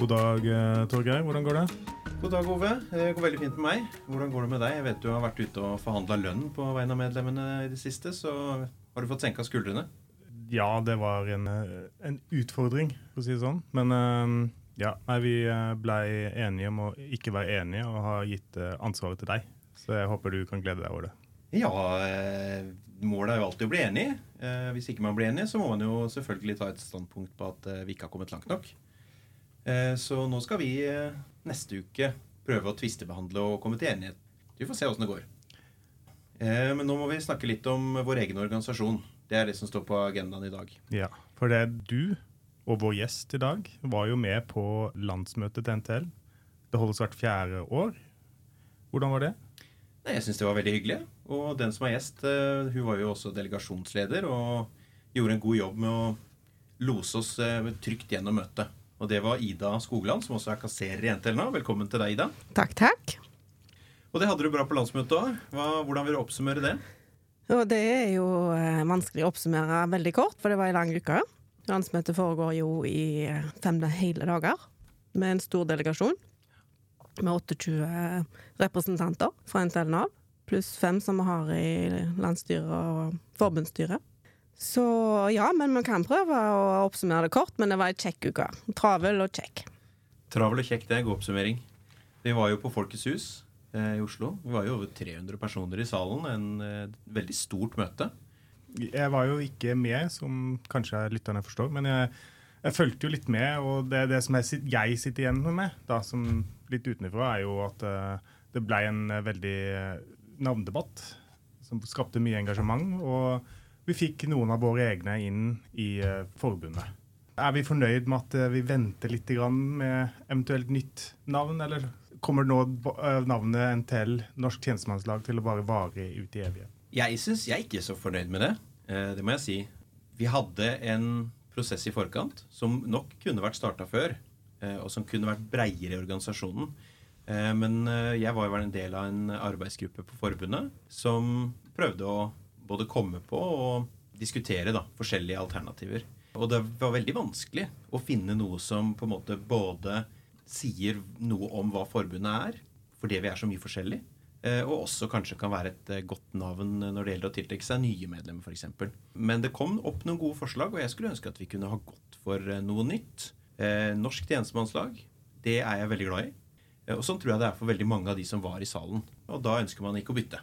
God dag, eh, Torgeir. Hvordan går det? God dag, Ove. Det går veldig fint med meg. Hvordan går det med deg? Jeg vet du har vært ute og forhandla lønn på vegne av medlemmene i det siste, så har du fått senka skuldrene? Ja, det var en, eh, en utfordring, for å si det sånn. Men eh, ja, nei, vi blei enige om å ikke være enige og har gitt ansvaret til deg. Så jeg håper du kan glede deg over det. Ja, målet er jo alltid å bli enig. Hvis ikke man blir enig, så må man jo selvfølgelig ta et standpunkt på at vi ikke har kommet langt nok. Eh, så nå skal vi eh, neste uke prøve å tvistebehandle og komme til enighet. Vi får se åssen det går. Eh, men nå må vi snakke litt om vår egen organisasjon. Det er det som står på agendaen i dag. Ja, for det er du og vår gjest i dag var jo med på landsmøtet til NTL. Det holdes hvert fjerde år. Hvordan var det? Nei, jeg syns det var veldig hyggelig. Og den som er gjest, hun var jo også delegasjonsleder og gjorde en god jobb med å lose oss trygt gjennom møtet. Og det var Ida Skogland, som også er kasserer i NTL nå. Velkommen til deg, Ida. Takk, takk. Og det hadde du bra på landsmøtet òg. Hvordan vil du oppsummere det? Og det er jo eh, vanskelig å oppsummere veldig kort, for det var ei lang uke. Landsmøtet foregår jo i eh, fem hele dager med en stor delegasjon. Med 28 representanter fra NTL Nav, pluss fem som vi har i landsstyret og forbundsstyret. Så ja, men vi kan prøve å oppsummere det kort, men det var ei kjekk uke. Travel og kjekk. Travel og kjekk, det er god oppsummering. Vi var jo på Folkets hus eh, i Oslo. Vi var jo over 300 personer i salen. En eh, veldig stort møte. Jeg var jo ikke med, som kanskje lytterne forstår, men jeg, jeg fulgte jo litt med. Og det, det som jeg, jeg, sitter igjen med, da, som litt utenfra, er jo at uh, det ble en uh, veldig navndebatt som skapte mye engasjement. og vi fikk noen av våre egne inn i uh, forbundet. Er vi fornøyd med at uh, vi venter litt med eventuelt nytt navn, eller kommer nå uh, navnet NTL, Norsk tjenestemannslag, til å bare vare ut i evighet? Jeg syns jeg er ikke så fornøyd med det. det må jeg si. Vi hadde en prosess i forkant som nok kunne vært starta før, og som kunne vært breiere i organisasjonen. Men jeg var jo en del av en arbeidsgruppe på forbundet som prøvde å både komme på og diskutere da, forskjellige alternativer. Og det var veldig vanskelig å finne noe som på en måte både sier noe om hva forbundet er, fordi vi er så mye forskjellig, eh, og også kanskje kan være et eh, godt navn når det gjelder å tiltrekke seg nye medlemmer, f.eks. Men det kom opp noen gode forslag, og jeg skulle ønske at vi kunne ha gått for eh, noe nytt. Norsk tjenestemannslag, det er jeg veldig glad i. Og sånn tror jeg det er for veldig mange av de som var i salen. Og da ønsker man ikke å bytte.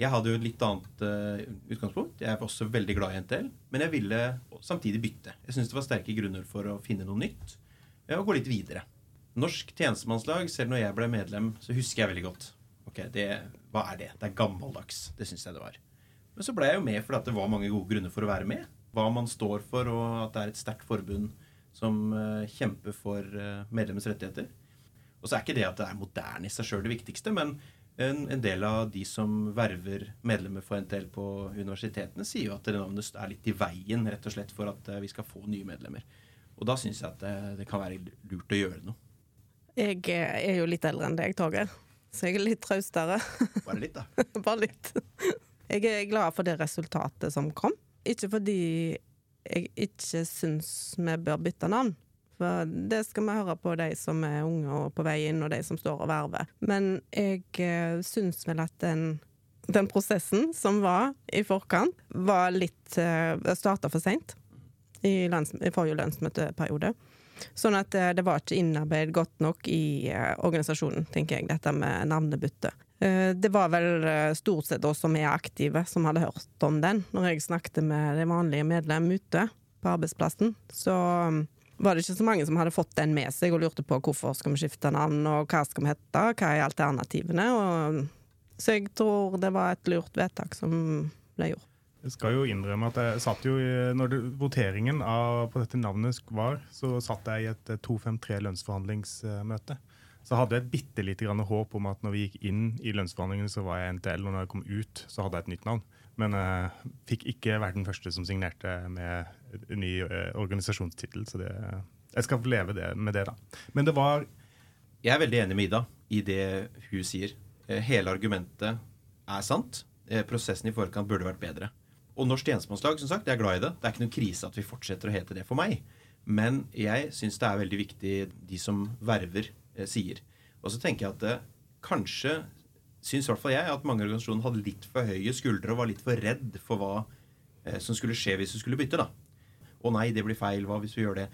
Jeg hadde jo et litt annet uh, utgangspunkt. Jeg var også veldig glad i NTL. Men jeg ville samtidig bytte. Jeg syns det var sterke grunner for å finne noe nytt uh, og gå litt videre. Norsk tjenestemannslag, selv når jeg ble medlem, så husker jeg veldig godt. Ok, det, Hva er det? Det er gammeldags. Det syns jeg det var. Men så ble jeg jo med fordi det var mange gode grunner for å være med. Hva man står for, og at det er et sterkt forbund som uh, kjemper for medlemmets rettigheter. Og så er ikke det at det er moderne i seg sjøl det viktigste, men en, en, del av de som verver medlemmer for NTL på universitetene, sier jo at navnet er litt i veien rett og slett for at eh, vi skal få nye medlemmer. Og da syns jeg at det, det, kan være lurt å gjøre noe. Jeg eh, er jo litt eldre enn deg, Torgeir, så jeg er litt traustere. Bare litt, da. Bare litt. Jeg er glad for det resultatet som kom. Ikke fordi jeg ikke syns vi bør bytte navn, for det skal vi høre på de som er unge og på vei inn, og de som står og verver. Men jeg uh, syns vel at den, den, prosessen som var i forkant, var litt eh, starta for seint i, i, forrige landsmøteperiode. Sånn at uh, det var ikke innarbeidet godt nok i uh, organisasjonen, tenker jeg, dette med navnebytte. Det var vel stort sett oss som er aktive, som hadde hørt om den, når jeg snakket med de vanlige medlem ute på arbeidsplassen. Så var det ikke så mange som hadde fått den med seg og lurte på hvorfor skal vi skifte navn, og hva skal vi hete, hva er alternativene. Og, så jeg tror det var et lurt vedtak som ble gjort. Jeg skal jo innrømme at jeg satt jo når det, voteringen av, på dette navnet var, så satt jeg i et 253 lønnsforhandlingsmøte. Så hadde jeg bitte lite grann håp om at når vi gikk inn i lønnsforhandlingene, så var jeg NTL, og når jeg kom ut, så hadde jeg et nytt navn. Men jeg uh, fikk ikke vært den første som signerte med ny uh, organisasjonstittel. Så det, jeg skal leve det, med det, da. Men det var Jeg er veldig enig med Ida i det hun sier. Eh, hele argumentet er sant. Eh, prosessen i forkant burde vært bedre. Og Norsk tjenestemannslag, som sagt, jeg er glad i det. Det er ikke noen krise at vi fortsetter å hete det for meg. Men jeg syns det er veldig viktig de som verver, eh, sier. Og så tenker jeg at det, kanskje syns i hvert fall jeg at mange organisasjoner hadde litt for høye skuldre og var litt for redd for hva eh, som skulle skje hvis du skulle bytte. da. Å nei, det blir feil. Hva hvis vi gjør det?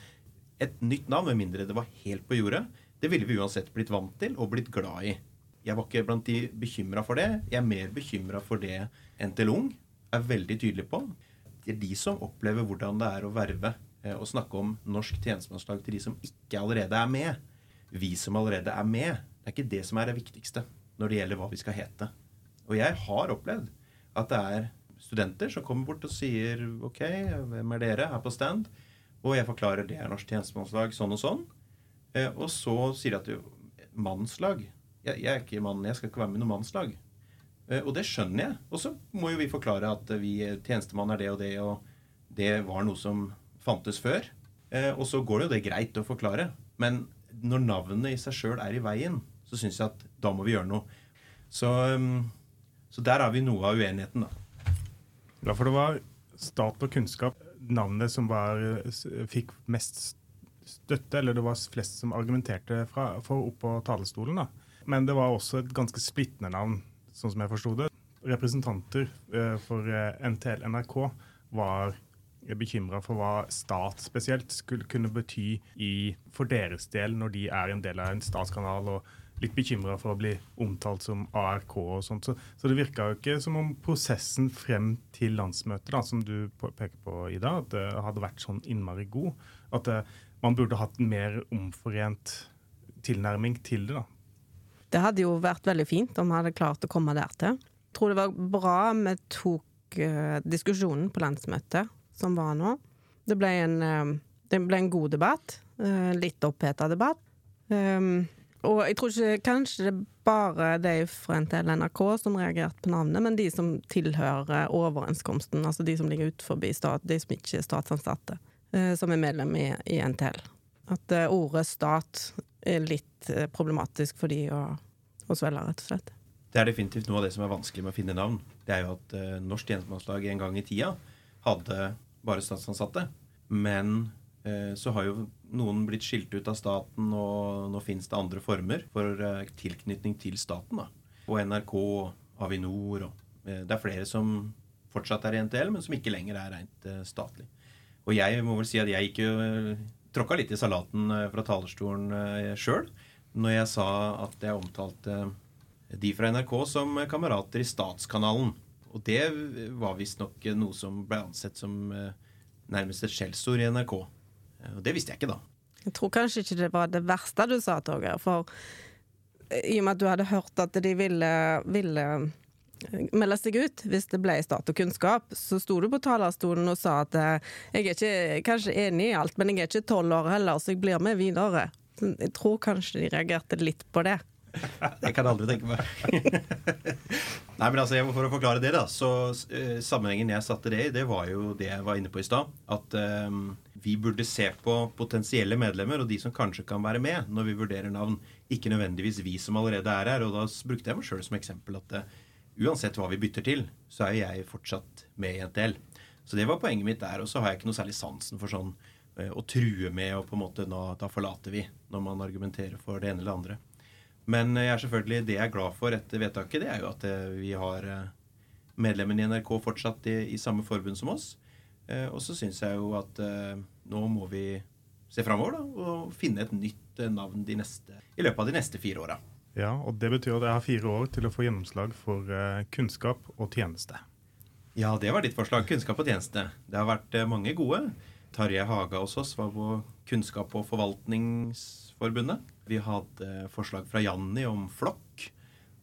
Et nytt navn, med mindre det var helt på jordet, det ville vi uansett blitt vant til og blitt glad i. Jeg var ikke blant de bekymra for det. Jeg er mer bekymra for det NTL Ung er veldig tydelig på. Det er de som opplever hvordan det er å verve eh, og snakke om norsk tjenestemannslag til de som ikke allerede er med. Vi som allerede er med. Det er ikke det som er det viktigste når det gjelder hva vi skal hete. Og jeg har opplevd at det er studenter som kommer bort og sier OK, hvem er dere her på stand? Og jeg forklarer det er norsk tjenestemannslag sånn og sånn. Eh, og så sier de at mannslag jeg, jeg, er ikke mann, jeg skal ikke være med i noe mannslag. Eh, og det skjønner jeg. Og så må jo vi forklare at vi tjenestemann er det og det, og det var noe som fantes før. Eh, og så går det jo det greit å forklare. Men når navnet i seg sjøl er i veien, så syns jeg at da må vi gjøre noe. Så, um, så der har vi noe av uenigheten, da. Ja, for det var stat og kunnskap, navnet som var, fikk mest støtte, eller det var flest som argumenterte fra, for opp på talerstolen. Men det var også et ganske splittende navn, sånn som jeg forsto det. Representanter eh, for eh, NTL NRK var bekymra for hva stat spesielt skulle kunne bety i, for deres del når de er en del av en statskanal. og litt bekymra for å bli omtalt som ARK og sånt. Så, så det virka jo ikke som om prosessen frem til landsmøtet, da, som du peker på, Ida, at det hadde vært sånn innmari god. At det, man burde hatt en mer omforent tilnærming til det. da. Det hadde jo vært veldig fint om vi hadde klart å komme der til. Jeg tror det var bra vi tok uh, diskusjonen på landsmøtet som var nå. Det ble en, uh, det ble en god debatt. Litt oppheta debatt. Um, og jeg tror ikke kanskje det er bare de fra NTL NRK som reagerte på navnet, men de som tilhører overenskomsten, altså de som ligger utenfor stat, de som ikke er statsansatte, som er medlem i, i NTL. At ordet stat er litt problematisk for de å å svelge, rett og slett. Det er definitivt noe av det som er vanskelig med å finne navn. Det er jo at Norsk tjenestemannslag en gang i tida hadde bare statsansatte. Men så har jo noen blitt skilt ut av staten, og nå finnes det andre former for uh, tilknytning til staten. da. Og NRK, Avinor og Det er flere som fortsatt er i NTL, men som ikke lenger er rent statlig. Og jeg må vel si at jeg ikke tråkka litt i salaten fra talerstolen sjøl når jeg sa at jeg omtalte de fra NRK som kamerater i Statskanalen. Og det var visstnok noe som ble ansett som eh, nærmest et skjellsord i NRK. Og det visste jeg ikke da. Jeg tror kanskje ikke det var det verste du sa, Torgeir. For i og med at du hadde hørt at de ville, ville eh, melde seg ut hvis det ble stat og kunnskap, så sto du på talerstolen og sa at eh, jeg er ikke kanskje enig i alt, men jeg er ikke tolv år heller, så jeg blir med videre. Jeg tror kanskje de reagerte litt på det. Det kan jeg aldri tenke meg. Nei, men altså, For å forklare det, da. Så Sammenhengen jeg satte det i, det var jo det jeg var inne på i stad. At um, vi burde se på potensielle medlemmer og de som kanskje kan være med når vi vurderer navn. Ikke nødvendigvis vi som allerede er her. Og da brukte jeg meg sjøl som eksempel at uh, uansett hva vi bytter til, så er jeg fortsatt med i NTL. Så det var poenget mitt der. Og så har jeg ikke noe særlig sansen for sånn uh, å true med og på en måte nå, da forlater vi, når man argumenterer for det ene eller andre. Men jeg er selvfølgelig, det jeg er glad for etter vedtaket, det er jo at eh, vi har eh, medlemmene i NRK fortsatt i, i samme forbund som oss. Og så syns jeg jo at nå må vi se framover og finne et nytt navn de neste, i løpet av de neste fire åra. Ja, og det betyr at jeg har fire år til å få gjennomslag for kunnskap og tjeneste. Ja, det var ditt forslag. Kunnskap og tjeneste. Det har vært mange gode. Tarjei Haga hos oss var på Kunnskap- og forvaltningsforbundet. Vi hadde forslag fra Janni om flokk.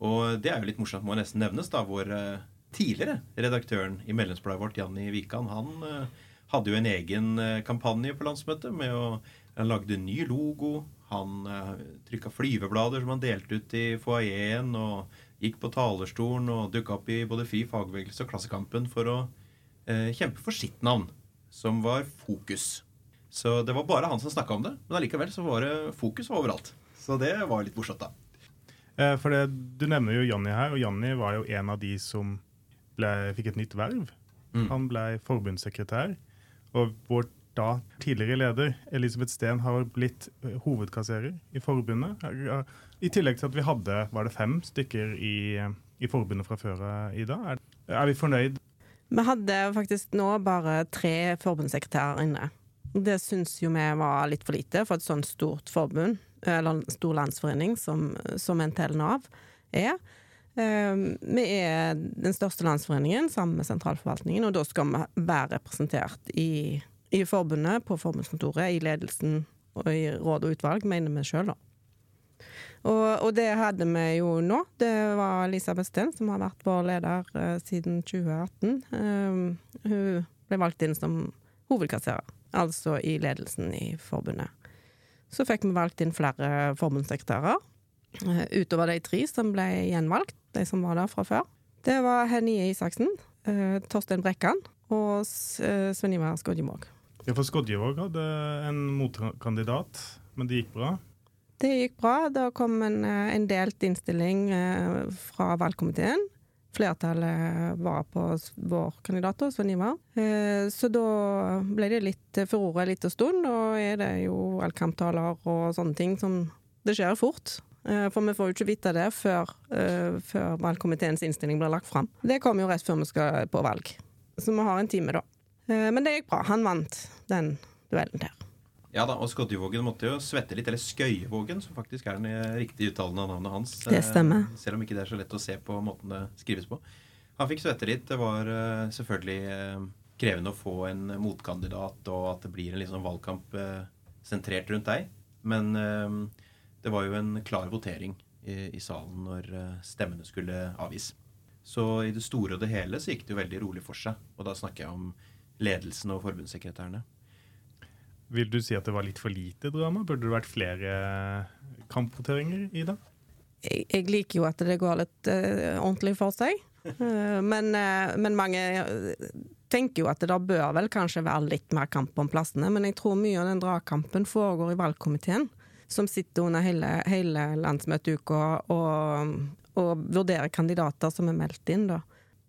Og det er jo litt morsomt, må nesten nevnes, da, eh, tidligere redaktøren i medlemsbladet vårt, Janni Wikan, han eh, hadde jo en egen eh, kampanje på landsmøtet med å Han lagde ny logo. Han trykka flyveblader som han delte ut i foajeen, og gikk på talerstolen og dukka opp i både Fri fagbevegelse og Klassekampen for å kjempe for sitt navn som var fokus. Så det var bare han som snakka om det, men allikevel så var det fokus overalt. Så det var litt morsomt, da. Eh, for det, Du nevner jo Janni her, og Janni var jo en av de som ble, fikk et nytt verv. Mm. Han ble forbundssekretær. Og vår da tidligere leder, Elisabeth Steen, har blitt eh, hovedkasserer i forbundet. I tillegg til at vi hadde var det fem stykker i, i forbundet fra før i dag. Er, er vi fornøyd? Vi hadde faktisk nå bare tre forbundssekretærer inne. Det syns jo vi var litt for lite for et sånt stort forbund, eller en stor landsforening som, som NTL Nav er. Ehm, vi er den største landsforeningen sammen med sentralforvaltningen, og da skal vi være representert i, i forbundet, på forbundskontoret, i ledelsen og i råd og utvalg, mener vi sjøl, da. Og, og, det hadde vi jo nå. Det var Elisabeth Steen som har vært vår leder uh, siden 2018. Um, ehm, hun ble valgt inn som hovedkasserer, altså i ledelsen i forbundet. Så fikk vi valgt inn flere forbundssekretærer, uh, utover de tre som ble gjenvalgt de som var der fra før. Det var Hennie Isaksen, uh, Torstein Brekkan og uh, Sven Ivar Skodjevåg. Ja, for Skodjevåg hadde en motkandidat, men det gikk bra? Det gikk bra. Da kom en, eh, en delt innstilling fra valgkomiteen. Flertallet var på vår kandidat, Sven Ivar. Uh, så da ble det litt furore en liten stund. Og er det jo valgkamptaler og sånne ting som Det skjer fort. Eh, for vi får jo ikke vite det før, uh, før valgkomiteens innstilling blir lagt fram. Det kommer jo rett før vi skal på valg, så vi har en time da. Uh, men det gikk bra. Han vant den duellen der. Ja da, og Skodjevågen måtte jo svette litt, eller Skøyevågen, som faktisk er den riktige uttalen av navnet hans. Det stemmer. Selv om ikke det er så lett å se på måten det skrives på. Han fikk svette litt. Det var selvfølgelig krevende å få en motkandidat, og at det blir en liksom valgkamp sentrert rundt deg. Men det var jo en klar votering i, i salen når eh, stemmene skulle avgis. Så i det store og det hele så gikk det jo veldig rolig for seg. Og da snakker jeg om ledelsen og forbundssekretærene. Vil du si at det var litt for lite drama? Burde det vært flere kampvoteringer i det? Jeg, jeg, liker jo at det går litt uh, ordentlig for seg. Uh, men, uh, men, mange tenker jo at det da bør vel kanskje være litt mer kamp om plassene. Men jeg tror mye av den dragkampen foregår i valgkomiteen som sitter under hele, hele landsmøteuka og, og, vurderer kandidater som er meldt inn. Da.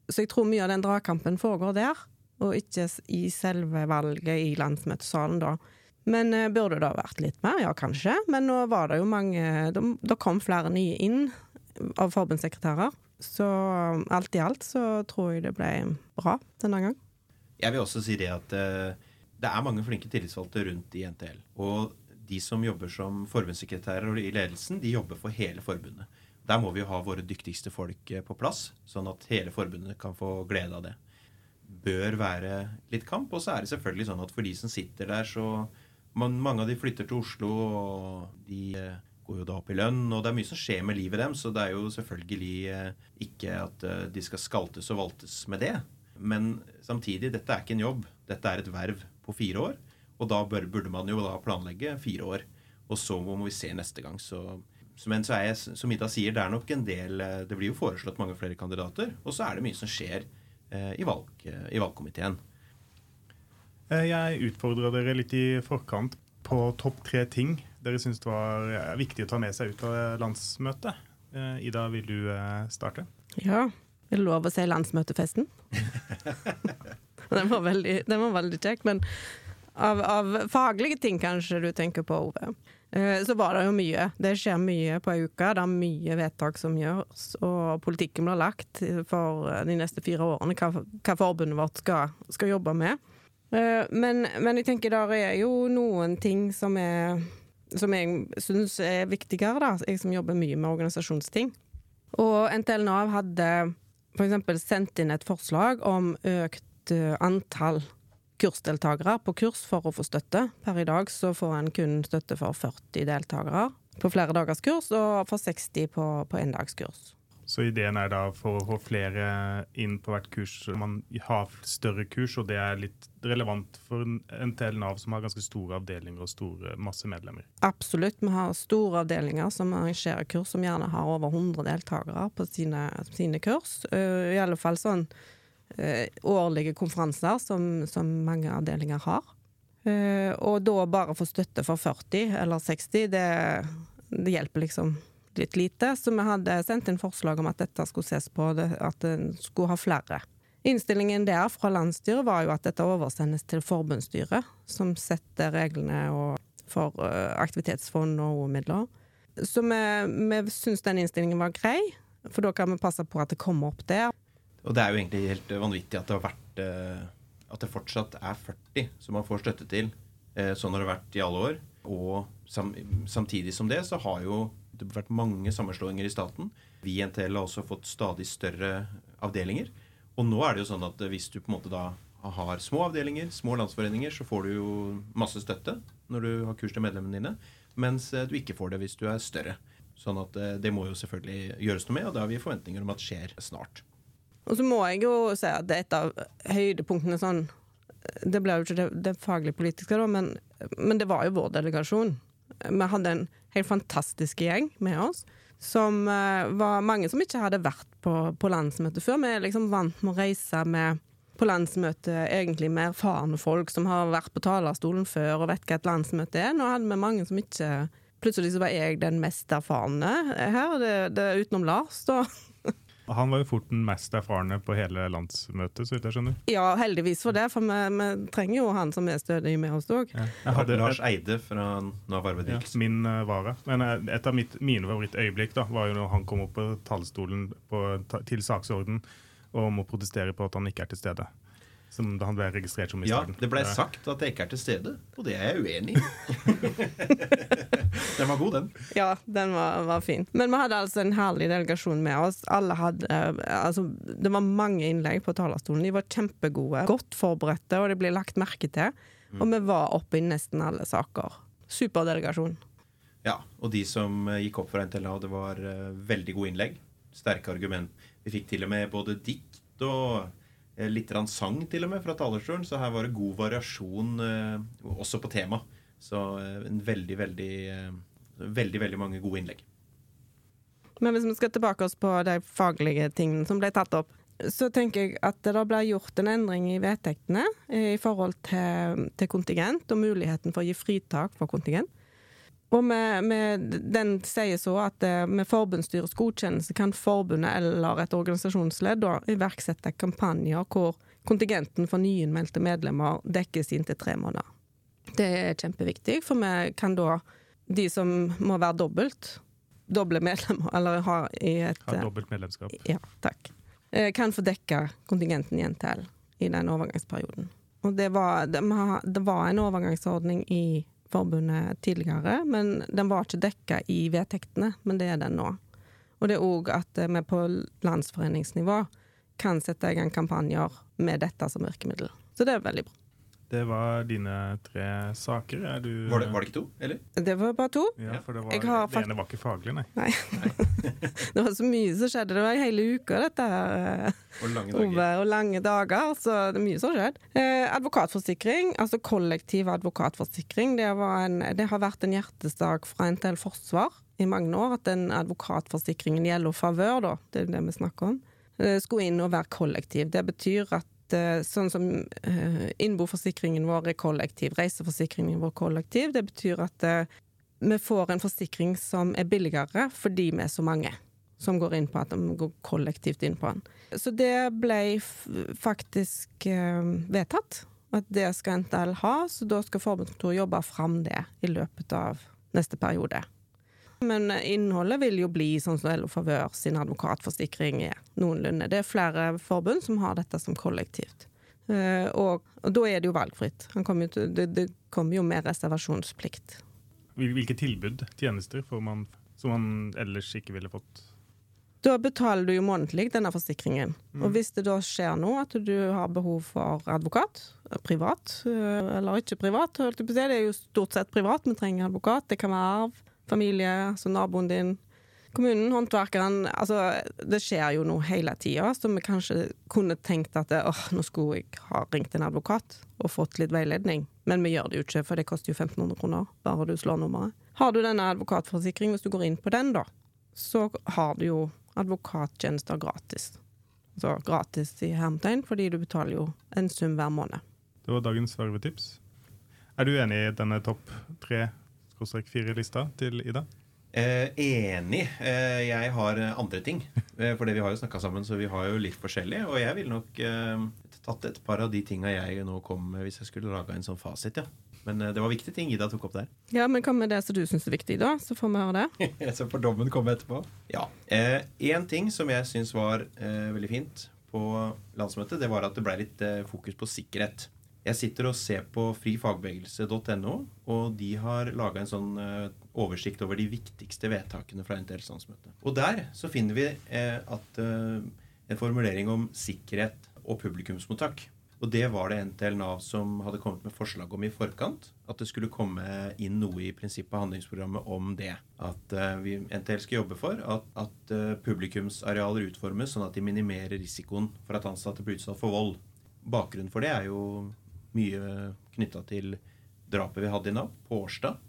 Så jeg tror mye av den dragkampen foregår der, og ikke i selve valget i landsmøtesalen da. Men uh, burde det ha vært litt mer? Ja, kanskje. Men nå var det jo mange Det kom flere nye inn av forbundssekretærer. Så alt i alt så tror jeg det ble bra denne gang. Jeg vil også si det at uh, det er mange flinke tillitsvalgte rundt i NTL. Og de som jobber som forbundssekretærer i ledelsen, de jobber for hele forbundet. Der må vi jo ha våre dyktigste folk eh, på plass, sånn at hele forbundet kan få glede av det. Bør være litt kamp. Og så er det selvfølgelig sånn at for de som sitter der, så man, Mange av de flytter til Oslo, og de eh, går jo da opp i lønn, og det er mye som skjer med livet dem, så det er jo selvfølgelig eh, ikke at de skal skaltes og valtes med det. Men samtidig, dette er ikke en jobb. Dette er et verv på fire år. Og da burde man jo da planlegge fire år. Og så må vi se neste gang. Så, men så er jeg, som Ida sier, det er nok en del eh, Det blir jo foreslått mange flere kandidater. Og så er det mye som skjer eh, i, valg, eh, i valgkomiteen. Eh, jeg utfordra dere litt i forkant på topp tre ting dere syns det var viktig å ta med seg ut av landsmøtet. Ida, vil du starte? Ja. Er det lov å si landsmøtefesten? den, var veldig, den var veldig kjekk. Men av, av, faglige ting kanskje du tenker på, Ove. Eh, så var det jo mye. Det skjer mye på ei uke. Det er mye vedtak som gjøres. Og politikken blir lagt for de neste fire årene, hva, hva forbundet vårt skal, skal jobbe med. Eh, men, men, jeg tenker der er jo noen ting som, er, som jeg syns er viktigere, da. Jeg som jobber mye med organisasjonsting. Og NTL Nav hadde f.eks. sendt inn et forslag om økt eh, antall kursdeltakere på kurs for å få støtte. Per i dag så får en kun støtte for 40 deltakere på flere dagers kurs, og for 60 på, på endagskurs. Så ideen er da for å få flere inn på hvert kurs, man har større kurs, og det er litt relevant for NTL Nav, som har ganske store avdelinger og store, masse medlemmer? Absolutt. Vi har store avdelinger som arrangerer kurs, som gjerne har over 100 deltakere på sine, sine kurs. Uh, I alle fall sånn Eh, årlige konferanser som, som, mange avdelinger har. Eh, og da bare få støtte for 40 eller 60, det, det hjelper liksom litt lite. Så vi hadde sendt inn forslag om at dette skulle ses på, at en skulle ha flere Innstillingen der fra landsstyret var jo at dette oversendes til forbundsstyret, som setter reglene for uh, aktivitetsfond og OE-midler. Så vi, vi syns den innstillingen var grei, for da kan vi passe på at det kommer opp der. Og det er jo egentlig helt vanvittig at det har vært uh, At det fortsatt er 40 som man får støtte til. Uh, sånn har det vært i alle år. Og sam, samtidig som det så har jo det vært mange sammenslåinger i staten. Vi i NTL har også fått stadig større avdelinger. Og nå er det jo sånn at hvis du på en måte da har små avdelinger, små landsforeninger, så får du jo masse støtte når du har kurs til medlemmene dine, mens eh, du ikke får det hvis du er større. Sånn at eh, det må jo selvfølgelig gjøres noe med, og det har vi forventninger om at skjer snart. Og så må jeg jo si at det er et av høydepunktene sånn Det ble jo ikke det, det faglig politiske, da, men, men det var jo vår delegasjon. Vi hadde en helt fantastisk gjeng med oss som uh, var mange som ikke hadde vært på, på landsmøte før. Vi er liksom vant med å reise med på landsmøte egentlig med erfarne folk som har vært på talerstolen før og vet hva et landsmøte er. Nå hadde vi mange som ikke Plutselig så var jeg den mest erfarne her, det, det utenom Lars, da. Han var jo fort den mest erfarne på hele landsmøtet, så vidt jeg skjønner. Ja, heldigvis for det, for vi, vi trenger jo han som er stødig med oss òg. Ja. Jeg hadde Lars Eide fra Nav Arbeidsdiks. Ja, min uh, vare. Men uh, et av mitt, mine favorittøyeblikk da, var jo når han kom opp på talerstolen til saksorden og må protestere på at han ikke er til stede som han ble registrert som i ja, starten. Ja, det ble sagt at jeg ikke er til stede, og det er jeg uenig i. den var god, den. Ja, den var, var, fin. Men vi hadde altså en herlig delegasjon med oss. Alle hadde Altså, det var mange innlegg på talerstolen. De var kjempegode, godt forberedte, og det ble lagt merke til. Mm. Og vi var oppe i nesten alle saker. Superdelegasjon. Ja, og de som eh, gikk opp for NTLA, det var uh, veldig gode innlegg. Sterke argument. Vi fikk til og med både dikt og Eh, litt sang til og med fra talerstolen, så her var det god variasjon eh, også på tema. Så eh, en veldig, veldig, veldig, veldig mange gode innlegg. Men hvis vi skal tilbake oss på de faglige tingene som ble tatt opp, så tenker jeg at det ble gjort en endring i vedtektene i forhold til, til kontingent og muligheten for å gi fritak for kontingent. Og med, med, den sier så at eh, med forbundsstyrets godkjennelse kan forbundet eller et organisasjonsledd iverksette kampanjer hvor kontingenten for nyinnmeldte medlemmer dekkes inntil tre måneder. Det er kjempeviktig, for vi kan da, de som må være dobbelt, doble medlemmer, eller ha i et Ha dobbelt medlemskap. Ja, takk. Eh, kan få dekka kontingenten i NTL i den overgangsperioden. Og det var, det var en overgangsordning i forbundet tidligere, men den var ikke dekka i vedtektene, men det er den nå. Og det er òg at vi på landsforeningsnivå kan sette i gang kampanjer med dette som virkemiddel. Så det er veldig bra. Det var dine tre saker. Du, var, det, var, det, ikke to, eller? Det var bare to. Ja, for det, var, det ene var ikke faglig, nei. nei. det var så mye som skjedde. Det var hele uka, dette her. Og lange dager. Ove, og lange dager, så det er mye som skjedde. Eh, advokatforsikring, altså kollektiv advokatforsikring, det, en, det, har vært en hjertesak fra NTL Forsvar i mange år at den advokatforsikringen gjelder favør, da. Det er det vi snakker om. Det skulle inn og være kollektiv. Det betyr at Eh, sånn som uh, innboforsikringen vår er kollektiv, reiseforsikringen vår er kollektiv. Det betyr at uh, vi får en forsikring som er billigere fordi vi er så mange som går inn på at de går kollektivt inn på den. Så det ble faktisk vedtatt at det skal NTL ha, så da skal forbundskontoret jobbe fram det i løpet av neste periode. Men innholdet vil jo bli sånn som LO Favør sin advokatforsikring er noenlunde. Det er flere forbund som har dette som kollektivt. Uh, og, og, da er det jo valgfritt. Kom jo, det, det kommer jo med reservasjonsplikt. Hvilke tilbud, tjenester, får man som man ellers ikke ville fått? Da betaler du jo månedlig denne forsikringen. Mm. Og hvis det da skjer noe, at du har behov for advokat, privat eh, eller ikke privat, det er jo stort sett privat vi trenger advokat, det kan være arv familie, altså naboen din. Kommunen, håndverkeren Altså, det skjer jo noe hele tida, så vi kanskje kunne tenkt at åh, nå skulle jeg ha ringt en advokat og fått litt veiledning. Men vi gjør det jo ikke, for det koster jo 1500 kroner bare du slår nummeret. Har du denne advokatforsikring, hvis du går inn på den, da, så har du jo advokattjenester gratis. Så gratis i hermetegn, fordi du betaler jo en sum hver måned. Det var dagens vervetips. Er du enig i denne topp tre fire-lista til Ida? Eh, enig. Eh, jeg har andre ting. Eh, for vi har jo snakka sammen, så vi har jo litt forskjellig. Og jeg ville nok eh, tatt et par av de tinga jeg nå kom med, hvis jeg skulle laga en sånn fasit. ja. Men eh, det var viktige ting Ida tok opp der. Ja, men hva med det som du syns er viktig, da? Så får vi høre det. så får dommen komme etterpå. Ja. Én eh, ting som jeg syns var eh, veldig fint på landsmøtet, det var at det ble litt eh, fokus på sikkerhet. Jeg sitter og ser på frifagbevegelse.no, og de har laga en sånn uh, oversikt over de viktigste vedtakene fra NTLs landsmøte. Og der så finner vi uh, at uh, en formulering om sikkerhet og publikumsmottak. Og det var det NTL Nav som hadde kommet med forslag om i forkant. At det skulle komme inn noe i prinsippet handlingsprogrammet om det. At vi, NTL skal jobbe for at, at publikumsarealer utformes sånn at de minimerer risikoen for at ansatte blir utsatt for vold. Bakgrunnen for det er jo mye knytta til drapet vi hadde i natt, på Årstad.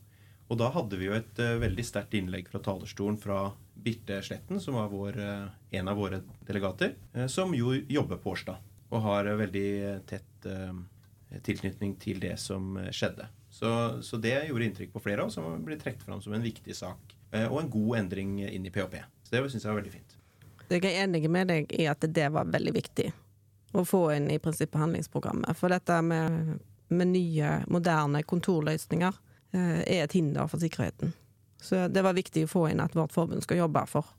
Og da hadde vi jo et uh, veldig sterkt innlegg fra talerstolen fra Birte Sletten, som var vår, uh, en av våre delegater, uh, som jo jobber på Årstad. Og har veldig tett tilknytning til det som skjedde. Så, så, det gjorde inntrykk på flere av oss, som ble trukket fram som en viktig sak. og en god endring inn i PHP. Så det syns jeg var veldig fint. Jeg er enig med deg i at det var veldig viktig å få inn i prinsippet handlingsprogrammet. For dette med, med nye, moderne kontorløsninger eh, er et hinder for sikkerheten. Så det var viktig å få inn at vårt forbund skal jobbe for.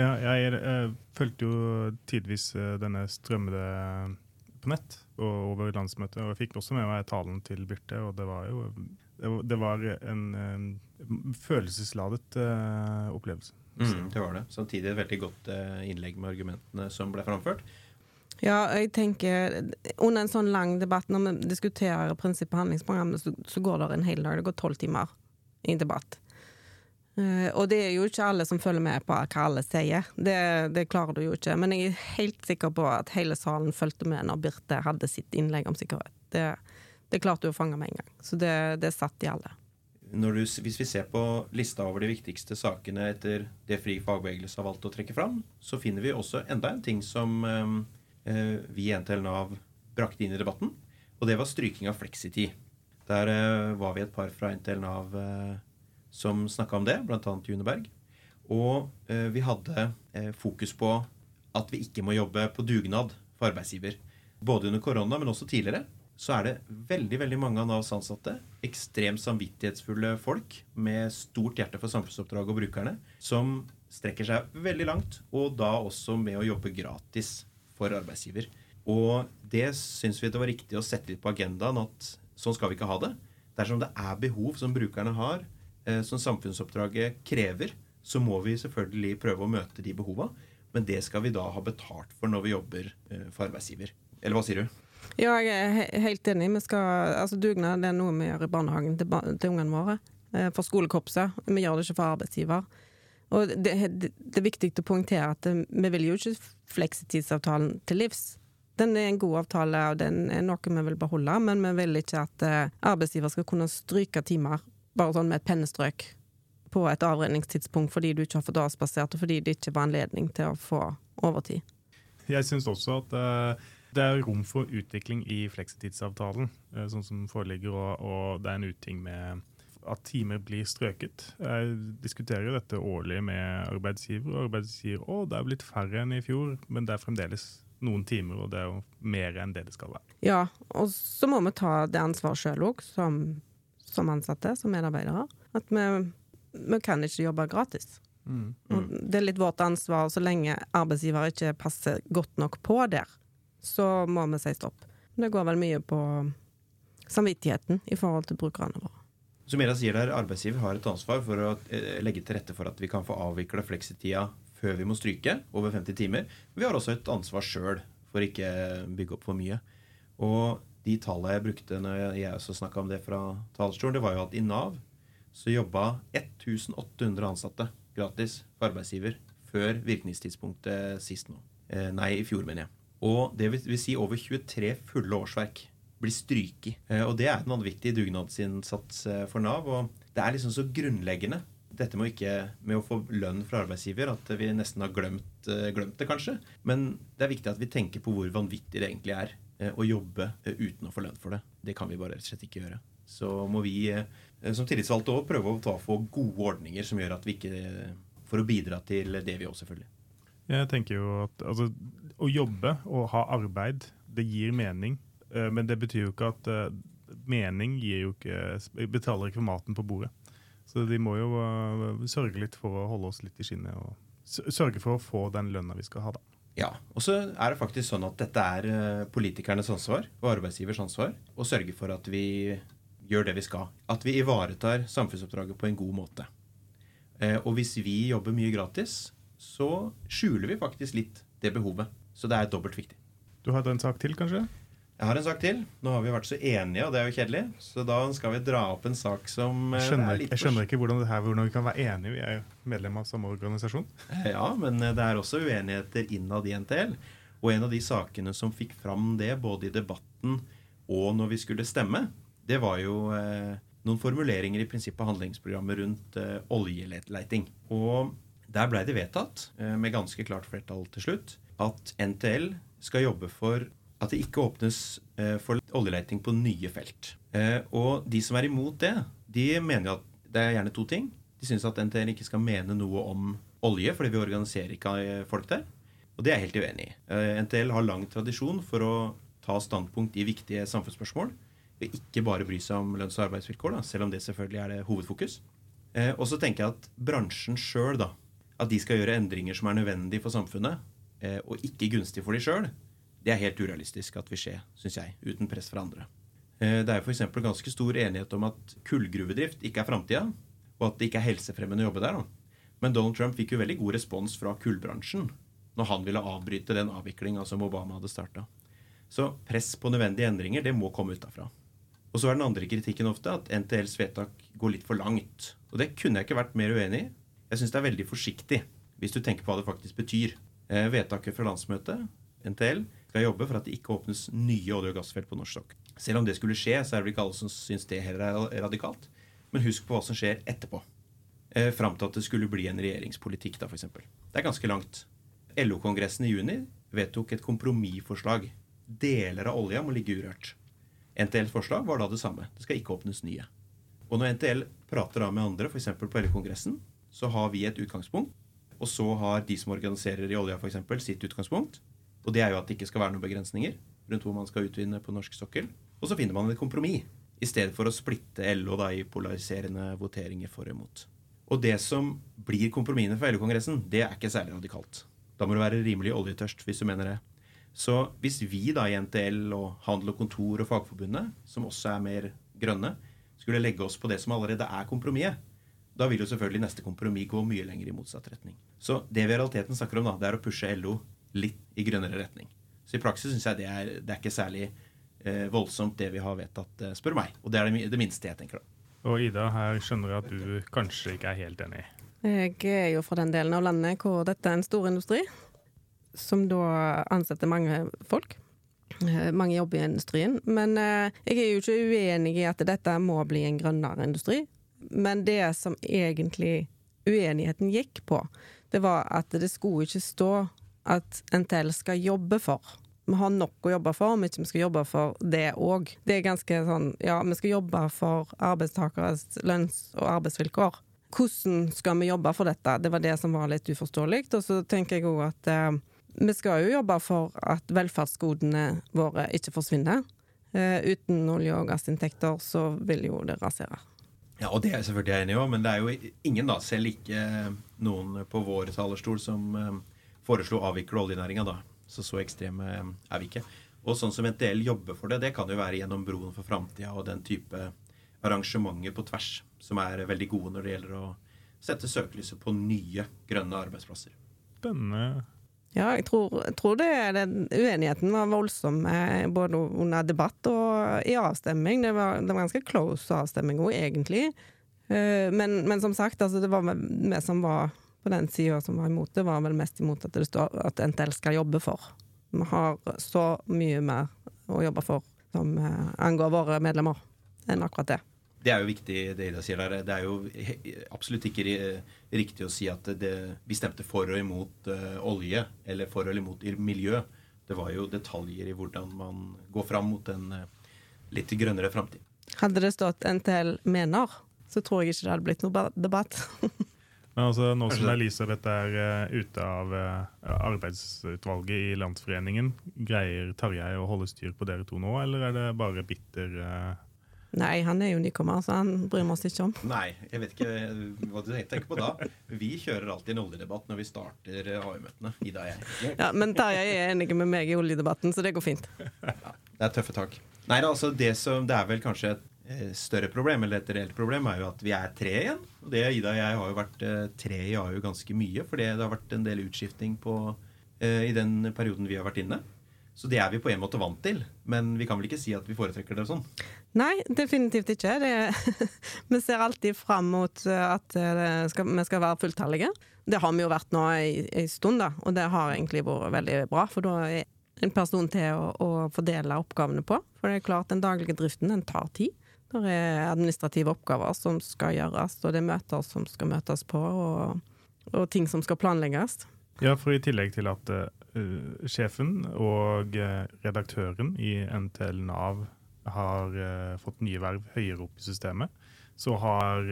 Ja, jeg, jeg eh, fulgte jo tidvis eh, denne strømmede på nett og over landsmøtet, og jeg fikk også med meg talen til Birte, og det var jo det var en, en følelsesladet uh, opplevelse. Mm, det var det. Samtidig et veldig godt uh, innlegg med argumentene som ble framført. Ja, jeg tenker Under en sånn lang debatt, når vi diskuterer prinsippet handlingsprogrammet, så, så, går det en hel dag. Det går tolv timer i debatt. Uh, og det er jo ikke alle som følger med på hva alle sier. Det, det, klarer du jo ikke. Men jeg er helt sikker på at hele salen fulgte med når Birte hadde sitt innlegg om sikkerhet. Det, det klarte du å fange med en gang. Så det, det satt i alle. Du, hvis vi ser på lista over de viktigste sakene etter det Fri fagbevegelse har valgt å trekke fram, så finner vi også enda en ting som um, vi i NTL Nav brakte inn i debatten. Og det var stryking av fleksitid. Der eh, var vi et par fra NTL Nav eh, som snakka om det, bl.a. Juneberg. Og vi hadde fokus på at vi ikke må jobbe på dugnad for arbeidsgiver. Både under korona, men også tidligere så er det veldig veldig mange av Navs ansatte, ekstremt samvittighetsfulle folk med stort hjerte for samfunnsoppdraget og brukerne, som strekker seg veldig langt, og da også med å jobbe gratis for arbeidsgiver. Og det syns vi det var riktig å sette litt på agendaen at sånn skal vi ikke ha det. Dersom det er behov som brukerne har, eh, som samfunnsoppdraget krever, så må vi selvfølgelig prøve å møte de behova. Men det skal vi da ha betalt for når vi jobber eh, for arbeidsgiver. Eller hva sier du? Ja, jeg er helt enig. Vi skal, altså Dugnad er noe vi gjør i barnehagen til, til ungene våre. Eh, for skolekorpset. Vi gjør det ikke for arbeidsgiver. Og det, det, det, er viktig å poengtere at eh, vi vil jo ikke fleksitidsavtalen til livs. Den er en god avtale, og den er noe vi vil beholde, men vi vil ikke at eh, arbeidsgiver skal kunne stryke timer bare sånn med et pennestrøk på et avredningstidspunkt fordi du ikke har fått avspasert, og fordi det ikke var anledning til å få overtid. Jeg syns også at uh, det er rom for utvikling i fleksitidsavtalen, uh, sånn som foreligger, og, og det er en uting med at timer blir strøket. Jeg diskuterer jo dette årlig med arbeidsgiver, og arbeidsgiver sier å, det er blitt færre enn i fjor, men det er fremdeles noen timer, og det er jo mer enn det det skal være. Ja, og så må vi ta det ansvaret sjøl òg, som, som, ansatte, som medarbeidere. At vi, vi kan ikke jobbe gratis. Mm. Mm. Det er litt vårt ansvar, så lenge arbeidsgiver ikke passer godt nok på der, så må vi si stopp. Det går vel mye på samvittigheten i forhold til brukerne våre. Som Mera sier der, Arbeidsgiver har et ansvar for å eh, legge til rette for at vi kan få avvikla fleksitida før vi må stryke, over 50 timer. Vi har også et ansvar sjøl for ikke bygge opp for mye. Og de tallene jeg brukte når jeg også snakka om det fra talerstolen, det var jo at i Nav så jobba 1800 ansatte gratis for arbeidsgiver før virkningstidspunktet sist nå. Eh, nei, i fjor, mener jeg. Og det vil si over 23 fulle årsverk blir stryket. Eh, og det er en vanvittig dugnadsinnsats eh, for Nav. Og det er liksom så grunnleggende dette med å, ikke, med å få lønn fra arbeidsgiver at vi nesten har glemt, eh, glemt, det, kanskje. Men det er viktig at vi tenker på hvor vanvittig det egentlig er å jobbe uten å få lønn for det. Det kan vi bare rett og slett ikke gjøre. så må vi som tillitsvalgte òg prøve å ta, for gode ordninger som gjør at vi ikke For å bidra til det, vi òg, selvfølgelig. Jeg tenker jo at altså, Å jobbe og ha arbeid, det gir mening. Eh, men det betyr jo ikke at uh, mening gir jo ikke betaler ikke for maten på bordet. Så de må jo uh, sørge litt for å holde oss litt i skinnet og sørge for å få den lønna vi skal ha, da. Ja. Og så er det faktisk sånn at dette er politikernes ansvar og arbeidsgivers ansvar å sørge for at vi gjør det vi skal. At vi ivaretar samfunnsoppdraget på en god måte. og hvis vi jobber mye gratis, så skjuler vi faktisk litt det behovet. Så det er dobbelt viktig. Du hadde en sak til, kanskje? Jeg har en sak til. Nå har vi vært så enige, og det er jo kjedelig. Så da skal vi dra opp en sak som Jeg skjønner, jeg skjønner ikke hvordan, her, hvordan, vi kan være enige. Vi er jo medlem av samme organisasjon. Ja, men det er også uenigheter innad i NTL. Og en av de sakene som fikk fram det, både i debatten og når vi skulle stemme, det var jo eh, noen formuleringer i prinsippet handlingsprogrammet rundt eh, oljeleiting. Og der blei det vedtatt, eh, med ganske klart flertall til slutt, at NTL skal jobbe for at det ikke åpnes eh, for oljeleting på nye felt. Eh, og de som er imot det, de mener at det er gjerne to ting. De syns at NTL ikke skal mene noe om olje, fordi vi organiserer ikke eh, folk der. Og det er jeg helt uenig i. NTL har lang tradisjon for å ta standpunkt i viktige samfunnsspørsmål. Og Ikke bare bry seg om lønns- og arbeidsvilkår, da, selv om det selvfølgelig er det hovedfokus. Og så tenker jeg at bransjen sjøl, at de skal gjøre endringer som er nødvendige for samfunnet, og ikke gunstig for de sjøl, det er helt urealistisk at vil skje, syns jeg, uten press fra andre. Eh, det er f.eks. ganske stor enighet om at kullgruvedrift ikke er framtida, og at det ikke er helsefremmende å jobbe der. Men Donald Trump fikk jo veldig god respons fra kullbransjen når han ville avbryte den avviklinga som Obama hadde starta. Så press på nødvendige endringer det må komme utafra. Og så er den andre kritikken ofte at NTLs vedtak går litt for langt. Og det kunne jeg ikke vært mer uenig i. Jeg syns det er veldig forsiktig, hvis du tenker på hva det faktisk betyr. Eh, vedtaket fra landsmøtet, NTL, skal jobbe for at det ikke åpnes nye olje- og gassfelt på norsk sokkel. Selv om det skulle skje, så er det vel ikke alle som syns det heller er radikalt. Men husk på hva som skjer etterpå. Eh, Fram til at det skulle bli en regjeringspolitikk, da, f.eks. Det er ganske langt. LO-kongressen i juni vedtok et kompromissforslag. Deler av olja må ligge urørt. NTLs forslag var da det samme. Det skal ikke åpnes nye. Og når NTL prater da med andre, f.eks. på LO-kongressen, så har vi et utgangspunkt. Og så har de som organiserer i olja, f.eks., sitt utgangspunkt. Og det er jo at det ikke skal være noen begrensninger rundt hvor man skal utvinne på norsk sokkel. Og så finner man et kompromiss, i stedet for å splitte LO da i polariserende voteringer for og imot. Og det som blir kompromissene for LO-kongressen, det er ikke særlig radikalt. Da må du være rimelig oljetørst hvis du mener det. Så hvis vi da i NTL og Handel og Kontor og Fagforbundet, som også er mer grønne, skulle legge oss på det som allerede er kompromisset, da vil jo selvfølgelig neste kompromiss gå mye lenger i motsatt retning. Så det vi i realiteten snakker om, da, det er å pushe LO litt i grønnere retning. Så i praksis syns jeg det er, det er, ikke særlig eh, voldsomt, det vi har vedtatt, eh, spør meg. Og det er det, det, minste jeg tenker da. Og Ida, her skjønner jeg at du kanskje ikke er helt enig. Jeg er jo fra den delen av landet hvor dette er en stor industri, som da ansetter mange folk. Eh, mange jobber i industrien. Men eh, jeg er jo ikke uenig i at dette må bli en grønnere industri. Men det som egentlig uenigheten gikk på, det var at det skulle ikke stå at NTL skal jobbe for. Vi har nok å jobbe for om ikke vi skal jobbe for det òg. Det er ganske sånn ja, vi skal jobbe for arbeidstakeres lønns- og arbeidsvilkår. Hvordan skal vi jobbe for dette? Det var det som var litt uforståelig. Og så tenker jeg òg at eh, vi skal jo jobbe for at velferdsgodene våre ikke forsvinner. Eh, uten olje- og gassinntekter så vil jo det rasere. Ja, og det er jeg selvfølgelig enig i, men det er jo ingen, da, selv ikke noen på vår talerstol, som eh, foreslo å avvikle oljenæringa, da. Så så ekstreme er vi ikke. Og sånn som NTL jobber for det, det kan jo være gjennom Broen for framtida og den type arrangementer på tvers som er veldig gode når det gjelder å sette søkelyset på nye grønne arbeidsplasser. Spennende. Ja, jeg tror, jeg tror det, den uenigheten var voldsom eh, både under debatt og i avstemming. Det var, det var ganske close avstemming òg, egentlig. Eh, men, men, som sagt, altså, det var vi som var på den sida som var imot det, var vel mest imot at det står at NTL skal jobbe for. Vi har så mye mer å jobbe for som eh, angår våre medlemmer, enn akkurat det. Det er jo viktig, det Ida sier der. Det er jo absolutt ikke riktig å si at det, vi stemte for og imot uh, olje, eller for eller imot miljø. Det var jo detaljer i hvordan man går fram mot en uh, litt grønnere framtid. Hadde det stått NTL mener, så tror jeg ikke det hadde blitt noe debatt. Men altså, nå som Elisabeth er uh, ute av uh, arbeidsutvalget i Landsforeningen, greier Tarjei å holde styr på dere to nå, eller er det bare bitter uh... Nei, han er jo nykommer, så han bryr vi oss ikke om. Nei, jeg vet ikke hva du tenker på da. Vi kjører alltid en oljedebatt når vi starter AI-møtene. Ida og jeg. Ja, Men Tarjei er enig med meg i oljedebatten, så det går fint. Ja, det er tøffe tak. Nei, altså det, som, det er vel kanskje et større problem, eller et reelt problem, er jo at vi er tre igjen. Og det, Ida og jeg har jo vært eh, tre i AU ganske mye, fordi det har vært en del utskifting på, eh, i den perioden vi har vært inne. Så det er vi på en måte vant til, men vi kan vel ikke si at vi foretrekker det sånn? Nei, definitivt ikke. Det, vi ser alltid fram mot at skal, vi skal være fulltallige. Det har vi jo vært nå en stund, da, og det har egentlig vært veldig bra. For da er en person til å, å fordele oppgavene på. For det er klart, den daglige driften den tar tid. Det er administrative oppgaver som skal gjøres, og det er møter som skal møtes på, og, og ting som skal planlegges. Ja, for i tillegg til at uh, sjefen og uh, redaktøren i NTL Nav har uh, fått nye verv høyere opp i systemet, så har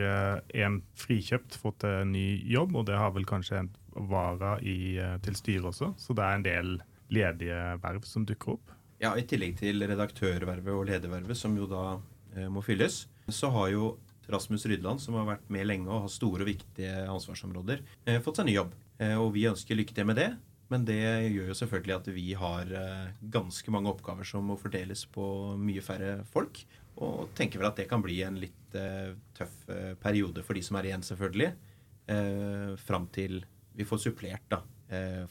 en frikjøpt fått en ny jobb, og det har vel kanskje en vara i, til styret også, så det er en del ledige verv som dukker opp. Ja, i tillegg til redaktørvervet og ledervervet, som jo da Eh, må fylles, så har jo Rasmus Rydland, som har vært med lenge og har store og viktige ansvarsområder, eh, fått seg ny jobb. Eh, og vi ønsker lykke til med det. Men det gjør jo selvfølgelig at vi har ganske mange oppgaver som må fordeles på mye færre folk. Og tenker vel at det kan bli en litt tøff periode for de som er igjen, selvfølgelig. Fram til vi får supplert, da.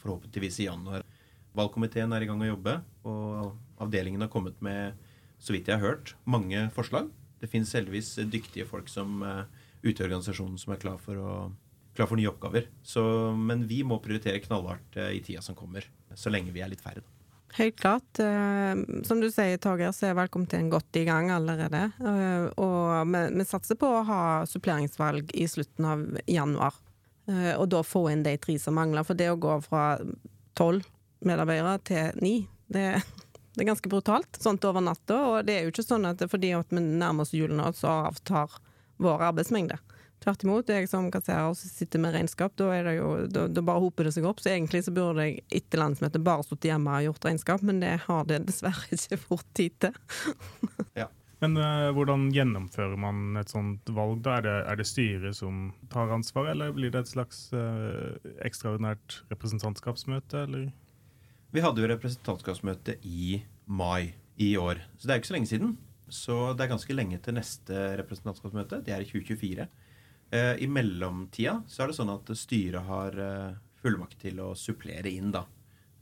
Forhåpentligvis i januar. Valgkomiteen er i gang å jobbe, og avdelingen har kommet med så vidt jeg har hørt, mange forslag. Det finnes heldigvis dyktige folk som uh, ute i organisasjonen som er klar for, å, klar for nye oppgaver. Så, men vi må prioritere knallhardt uh, i tida som kommer, så lenge vi er litt færre. Helt klart. Uh, som du sier, Torgeir, så er velkommen godt i gang allerede. Og vi, satser på å ha suppleringsvalg i slutten av januar. Og da få inn de tre som mangler. For det å gå fra tolv medarbeidere til ni, det, det er ganske brutalt, sånt over natta. Og det er jo ikke sånn at fordi at vi nærmer oss julen nå, så avtar vår arbeidsmengde. Tvert imot. Jeg som kasserer sitter med regnskap, da, jo, da, da, bare hoper det seg opp. Så egentlig så burde jeg etter landsmøtet bare sittet hjemme og gjort regnskap, men det har det dessverre ikke fort tid til. ja. Men uh, hvordan gjennomfører man et sånt valg? da? Er det, er det styret som tar ansvar, eller blir det et slags uh, ekstraordinært representantskapsmøte, eller? Vi hadde jo representantskapsmøte i mai i år, så det er jo ikke så lenge siden. Så det er ganske lenge til neste representantskapsmøte. Det er i 2024. Eh, I mellomtida så er det sånn at styret har eh, fullmakt til å supplere inn, da.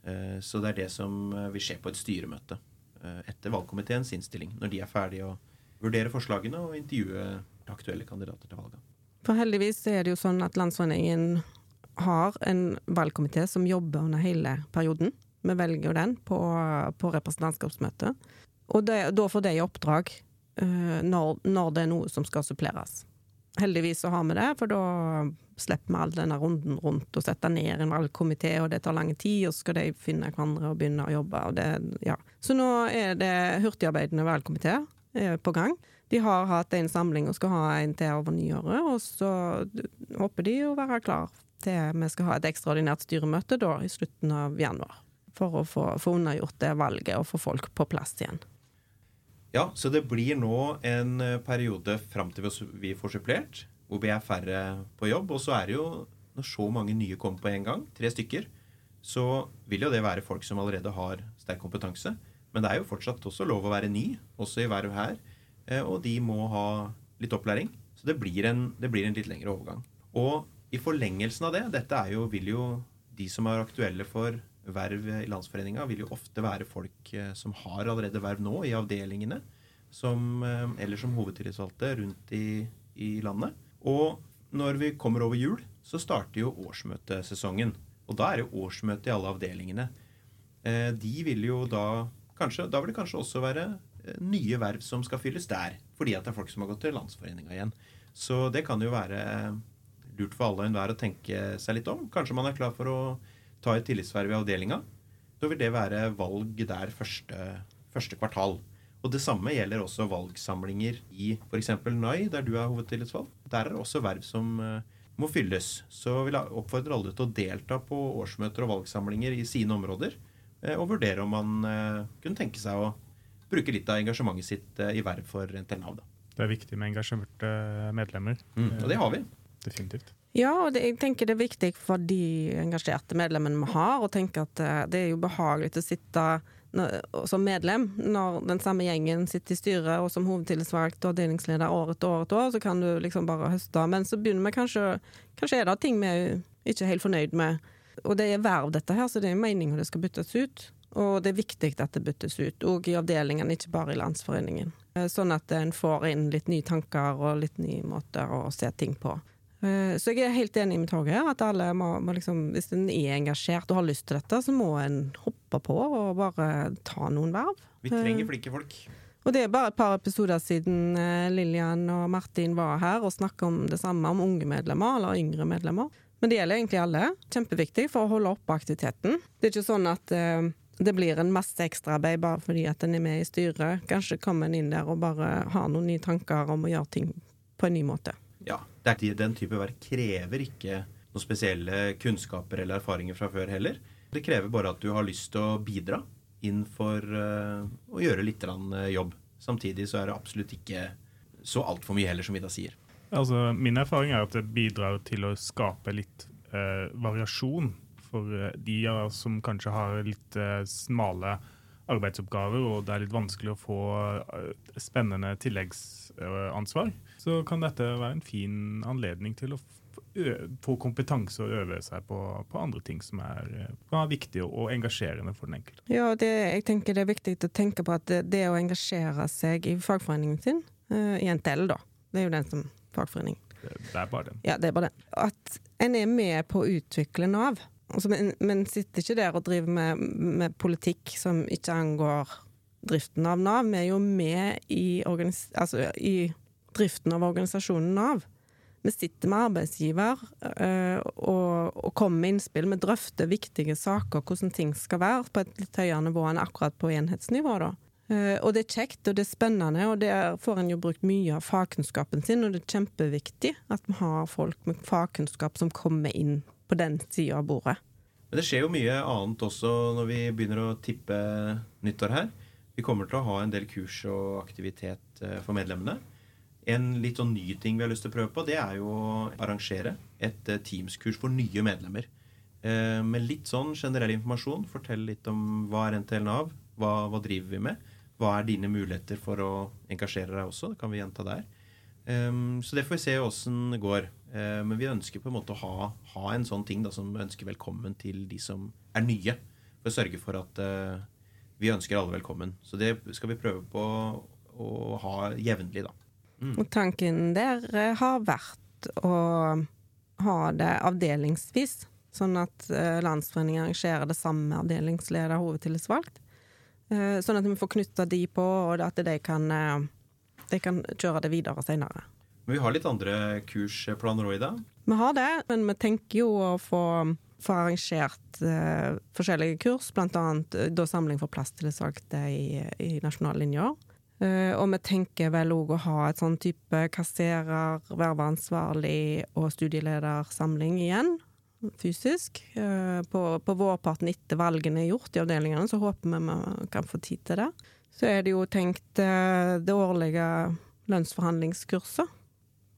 Eh, så det er det som eh, vil skje på et styremøte etter valgkomiteens innstilling. Når de er ferdige å vurdere forslagene og intervjue aktuelle kandidater til valget. For heldigvis er det jo sånn at Landsforeningen har en valgkomité som jobber under hele perioden. Vi velger den på, på representantskapsmøtet. Og det, da får de i oppdrag uh, når, når, det er noe som skal suppleres. Heldigvis så har vi det, for da slipper vi all denne runden rundt og setter ned en valgkomité, og det tar lang tid, og så skal de finne hverandre og begynne å jobbe. Det, ja. Så nå er det hurtigarbeidende valgkomité på gang. De har hatt en samling og skal ha en til over nyåret, og så håper de å være klar til vi skal ha et ekstraordinært styremøte da i slutten av januar for å få, få unnagjort det valget og få folk på plass igjen. Ja, så det blir nå en eh, periode fram til vi får supplert, hvor vi er færre på jobb. Og så er det jo, når så mange nye kommer på en gang, tre stykker, så vil jo det være folk som allerede har sterk kompetanse. Men det er jo fortsatt også lov å være ny, også i verv her. Eh, og de må ha litt opplæring. Så det blir en, det blir en litt lengre overgang. Og i forlengelsen av det Dette jo, vil jo de som er aktuelle for verv i Landsforeninga vil jo ofte være folk eh, som har allerede verv nå i avdelingene, som, eh, eller som hovedtillitsvalgte rundt i, i, landet. Og når vi kommer over jul, så starter jo årsmøtesesongen. Og da er det årsmøte i alle avdelingene. Eh, de vil jo da kanskje, Da vil det kanskje også være nye verv som skal fylles der. Fordi at det er folk som har gått til Landsforeninga igjen. Så det kan jo være lurt for alle og enhver å tenke seg litt om. Kanskje man er klar for å ta et tillitsverv i avdelinga. Da vil det være valg der første, første, kvartal. Og Det samme gjelder også valgsamlinger i f.eks. NAI, der du er hovedtillitsvalgt. Der er det også verv som eh, må fylles. Så vil jeg oppfordre alle til å delta på årsmøter og valgsamlinger i sine områder. eh, Og vurdere om man eh, kunne tenke seg å bruke litt av engasjementet sitt i verv for NTL Nav. Det er viktig med engasjerte medlemmer. Og det har vi. Definitivt. Ja, og det, jeg tenker det er viktig for de engasjerte medlemmene vi har, å tenke at eh, det er jo behagelig å sitte som medlem når den samme gjengen sitter i styret og som hovedtillitsvalgt og avdelingsleder år etter år etter år, så kan du liksom bare høste. Men så begynner vi kanskje Kanskje er det ting vi ikke er helt fornøyd med. Og det er verv, dette her, så det er meninga det skal byttes ut. Og det er viktig at det byttes ut, òg i avdelingen, ikke bare i Landsforeningen. Eh, Sånn at en får inn litt nye tanker og litt nye måter å se ting på. Eh, Så jeg er helt enig med Torgeir. at alle må, må liksom, hvis en er engasjert og har lyst til dette, så må en hoppe på og bare ta noen verv. Vi trenger flinke folk. Og det er bare et par episoder siden eh, Lillian og Martin var her og snakka om det samme, om unge medlemmer eller yngre medlemmer. Men det gjelder egentlig alle. Kjempeviktig for å holde oppe aktiviteten. Det er ikke sånn at eh, det blir en masse ekstraarbeid bare fordi at en er med i styret. Kanskje kommer en inn der og bare har noen nye tanker om å gjøre ting på en ny måte. Ja, er, Den type verk krever ikke noen spesielle kunnskaper eller erfaringer fra før heller. Det krever bare at du har lyst til å bidra inn for uh, å gjøre litt eh, jobb. Samtidig så er det absolutt ikke så altfor mye heller, som Ida sier. Altså, min erfaring er at det bidrar til å skape litt uh, variasjon for de som kanskje har litt uh, smale arbeidsoppgaver, og det er litt vanskelig å få spennende tilleggsansvar. Så kan dette være en fin anledning til å få kompetanse og øve seg på, på andre ting som er, eh, kan være viktig og, engasjerende for den enkelte. Ja, det, jeg tenker det er viktig å tenke på at det, det å engasjere seg i fagforeningen sin, uh, i NTL da, det er jo den som fagforening. Det, det er bare den. Ja, det er bare den. At en er med på å utvikle Nav. Altså, men, men sitter ikke der og driver med, med politikk som ikke angår driften av Nav. Vi er jo med i, altså, i driften av organisasjonen Nav. Vi sitter med arbeidsgiver eh, og, kommer med innspill. Vi drøfter viktige saker, hvordan ting skal være, på et litt høyere nivå enn akkurat på enhetsnivå. da. Eh, og det er kjekt, og det er spennende, og der får en jo brukt mye av fagkunnskapen sin, og det er kjempeviktig at vi har folk med fagkunnskap som kommer inn på den sida av bordet. Men det skjer jo mye annet også når vi begynner å tippe nyttår her. Vi kommer til å ha en del kurs og aktivitet eh, for medlemmene. En litt sånn ny ting vi har lyst til å prøve på, det er jo å arrangere et eh, Teams-kurs for nye medlemmer. Eh, Med litt sånn generell informasjon. Fortell litt om hva er NTL Nav, hva, hva driver vi med? Hva er dine muligheter for å engasjere deg også? Det kan vi gjenta der. Um, så det får vi se åssen det går. Uh, men vi ønsker på en måte å ha, ha en sånn ting da, som ønsker velkommen til de som er nye. For å sørge for at vi ønsker alle velkommen. Så det skal vi prøve på å ha jevnlig, da. Og tanken der eh, har vært å ha det avdelingsvis, sånn at eh, Landsforeningen arrangerer det samme avdelingsleder hovedtillitsvalgt. Eh, Sånn at vi får knytta de på, og at de kan, de kan kjøre det videre seinere. Men vi har litt andre kursplaner òg i dag. Vi har det, men vi tenker jo å få, få arrangert eh, forskjellige kurs, eh, da samling for plasstillitsvalgte i, i. Eh, og vi tenker vel òg å ha et sånn type kasserer, verveansvarlig og studieledersamling igjen, fysisk. Eh, på, på vårparten etter valgene er gjort i avdelingene, så håper vi vi kan få tid til det. Så er det jo tenkt eh, det årlige lønnsforhandlingskurset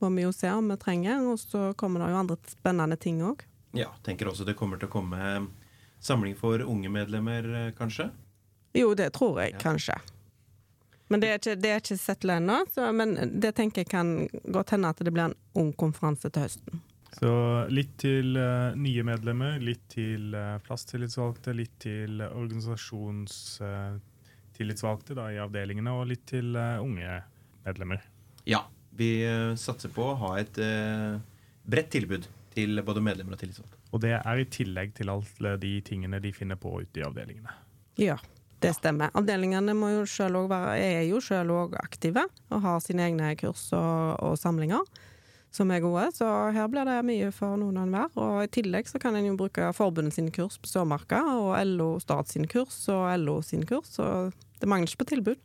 må vi jo se om vi trenger. Og så kommer det jo andre spennende ting òg. Ja, tenker også det kommer til å komme samling for unge medlemmer, eh, kanskje. Jo, det tror jeg Ja. kanskje. Men det er ikke, det er ikke sett ennå. Men det tenker jeg kan godt hende at det blir en ung konferanse til høsten. Så litt til uh, nye medlemmer, litt til uh, plasstillitsvalgte, litt til organisasjonstillitsvalgte i avdelingene, og litt til eh, unge medlemmer. Ja. Vi eh, satser på å ha et eh, bredt tilbud til både medlemmer og tillitsvalgte. Og det er i tillegg til alle de tingene de finner på ute i avdelingene. Ja, det stemmer. Avdelingene jo være, er jo sjøl òg aktive og har sine egne kurs og, og samlinger som er gode. Så her blir det mye for noen og enhver. Og i tillegg så kan en jo bruke forbundet sine kurs på Sørmarka, og LO Start sine kurs og LO sine kurs. Så det mangler ikke på tilbud.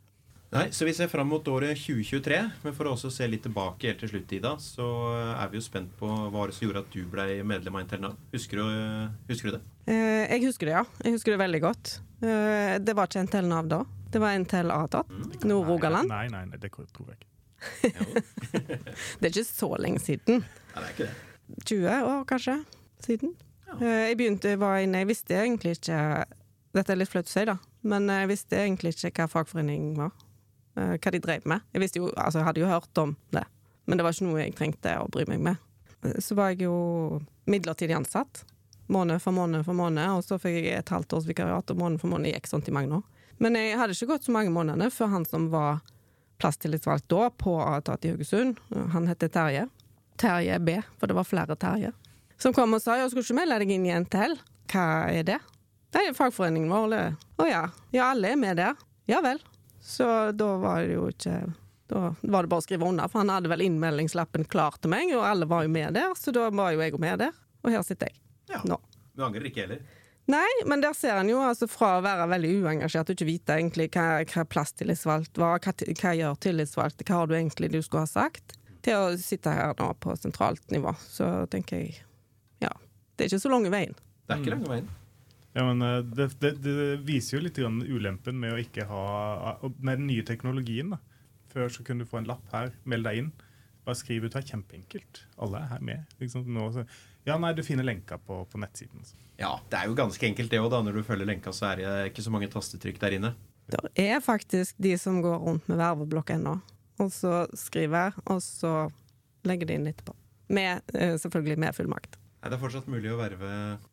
Nei, så Vi ser fram mot året 2023. Men for å også se litt tilbake helt til slutt, Ida, så er vi jo spent på hva som gjorde at du ble medlem av Intel Nav. Husker du, husker du det? Eh, jeg husker det, ja. Jeg husker det veldig godt. Eh, det var ikke NTL Nav da. Det var NTL Atat. Nord-Rogaland. Nei, nei, nei, det tror jeg ikke. Det er ikke så lenge siden. Nei, det er ikke det. 20 år, kanskje, siden. Eh, Jeg begynte, jeg var inne, jeg visste egentlig ikke Dette er litt flaut å si, da, men jeg visste egentlig ikke hva fagforening var. Eh, Hva de drev med. Jeg jo, altså jeg hadde jo hørt om det, men det var ikke noe jeg trengte å bry meg med. Så var jeg jo midlertidig ansatt. Måned for måned for måned, og så fikk jeg et halvt års vikariat, og måned for måned gikk sånn i mange år. Men jeg hadde ikke gått så mange månedene før han som var plasstillitsvalgt da, på Atat i Haugesund, han heter Terje. Terje B, for det var flere Terje. Som kom og sa ja, skulle ikke melde deg inn i NTL. Hva er det? Det er fagforeningen vår. eller? Å ja. Ja, alle er med der. Ja vel. Så da var det jo ikke Da var det bare å skrive under, for han hadde vel innmeldingslappen klar til meg, og alle var jo med der, så da var jo jeg jo med der. Og her sitter jeg Ja. nå. Du angrer ikke heller? Nei, men der ser en jo altså fra å være veldig uengasjert og ikke vite egentlig hva, hva plasstillitsvalgt var, hva, hva gjør tillitsvalgte, hva har du egentlig du skulle ha sagt, til å sitte her nå på sentralt nivå. Så tenker jeg ja, det er ikke så lang veien. Det er ikke lange veien. Ja, men eh, det, det, det viser jo litt grann ulempen med å ikke ha Med den nye teknologien. da. Før så kunne du få en lapp her, meld deg inn. Bare skriv ut her, kjempeenkelt. Alle er her med. Liksom, nå, så, ja, nei, du finner lenka på, på nettsiden. Så. Ja, det er jo ganske enkelt det òg, da. Når du følger lenka, så er det ikke så mange tastetrykk der inne. Det er faktisk de som går rundt med verveblokk ennå, og så skriver, og så legger de inn etterpå. Med, eh, selvfølgelig med fullmakt. Nei, Det er fortsatt mulig å verve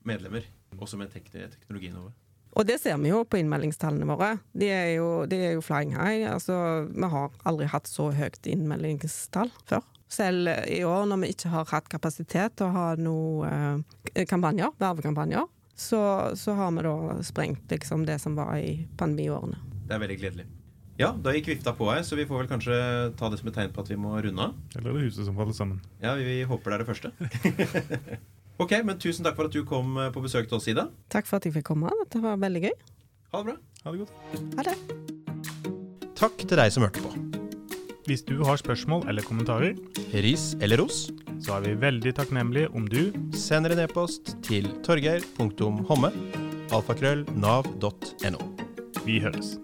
medlemmer, også med tek teknologien over. Og det ser vi jo på innmeldingstallene våre. De er jo, de er jo flying high. Altså, vi har aldri hatt så høyt innmeldingstall før. Selv i år, når vi ikke har hatt kapasitet til å ha noen eh, kampanjer, vervekampanjer, så, så har vi da sprengt liksom det som var i pandemiårene. Det er veldig gledelig. Ja, da gikk vifta på her, så vi får vel kanskje ta det som et tegn på at vi må runde av. Eller er det huset som faller sammen? Ja, vi, vi håper det er det første. ok, men tusen takk for at du kom eh, på besøk til oss, Ida. Takk for at jeg fikk komme. Dette var veldig gøy. Ha det bra. Ha det godt. Ha det. Takk til deg som hørte på. Hvis du har spørsmål eller kommentarer, Ris eller ros, så er vi veldig takknemlige om du sender en e-post til torgeir.homme. alfakrøllnav.no. Vi høres.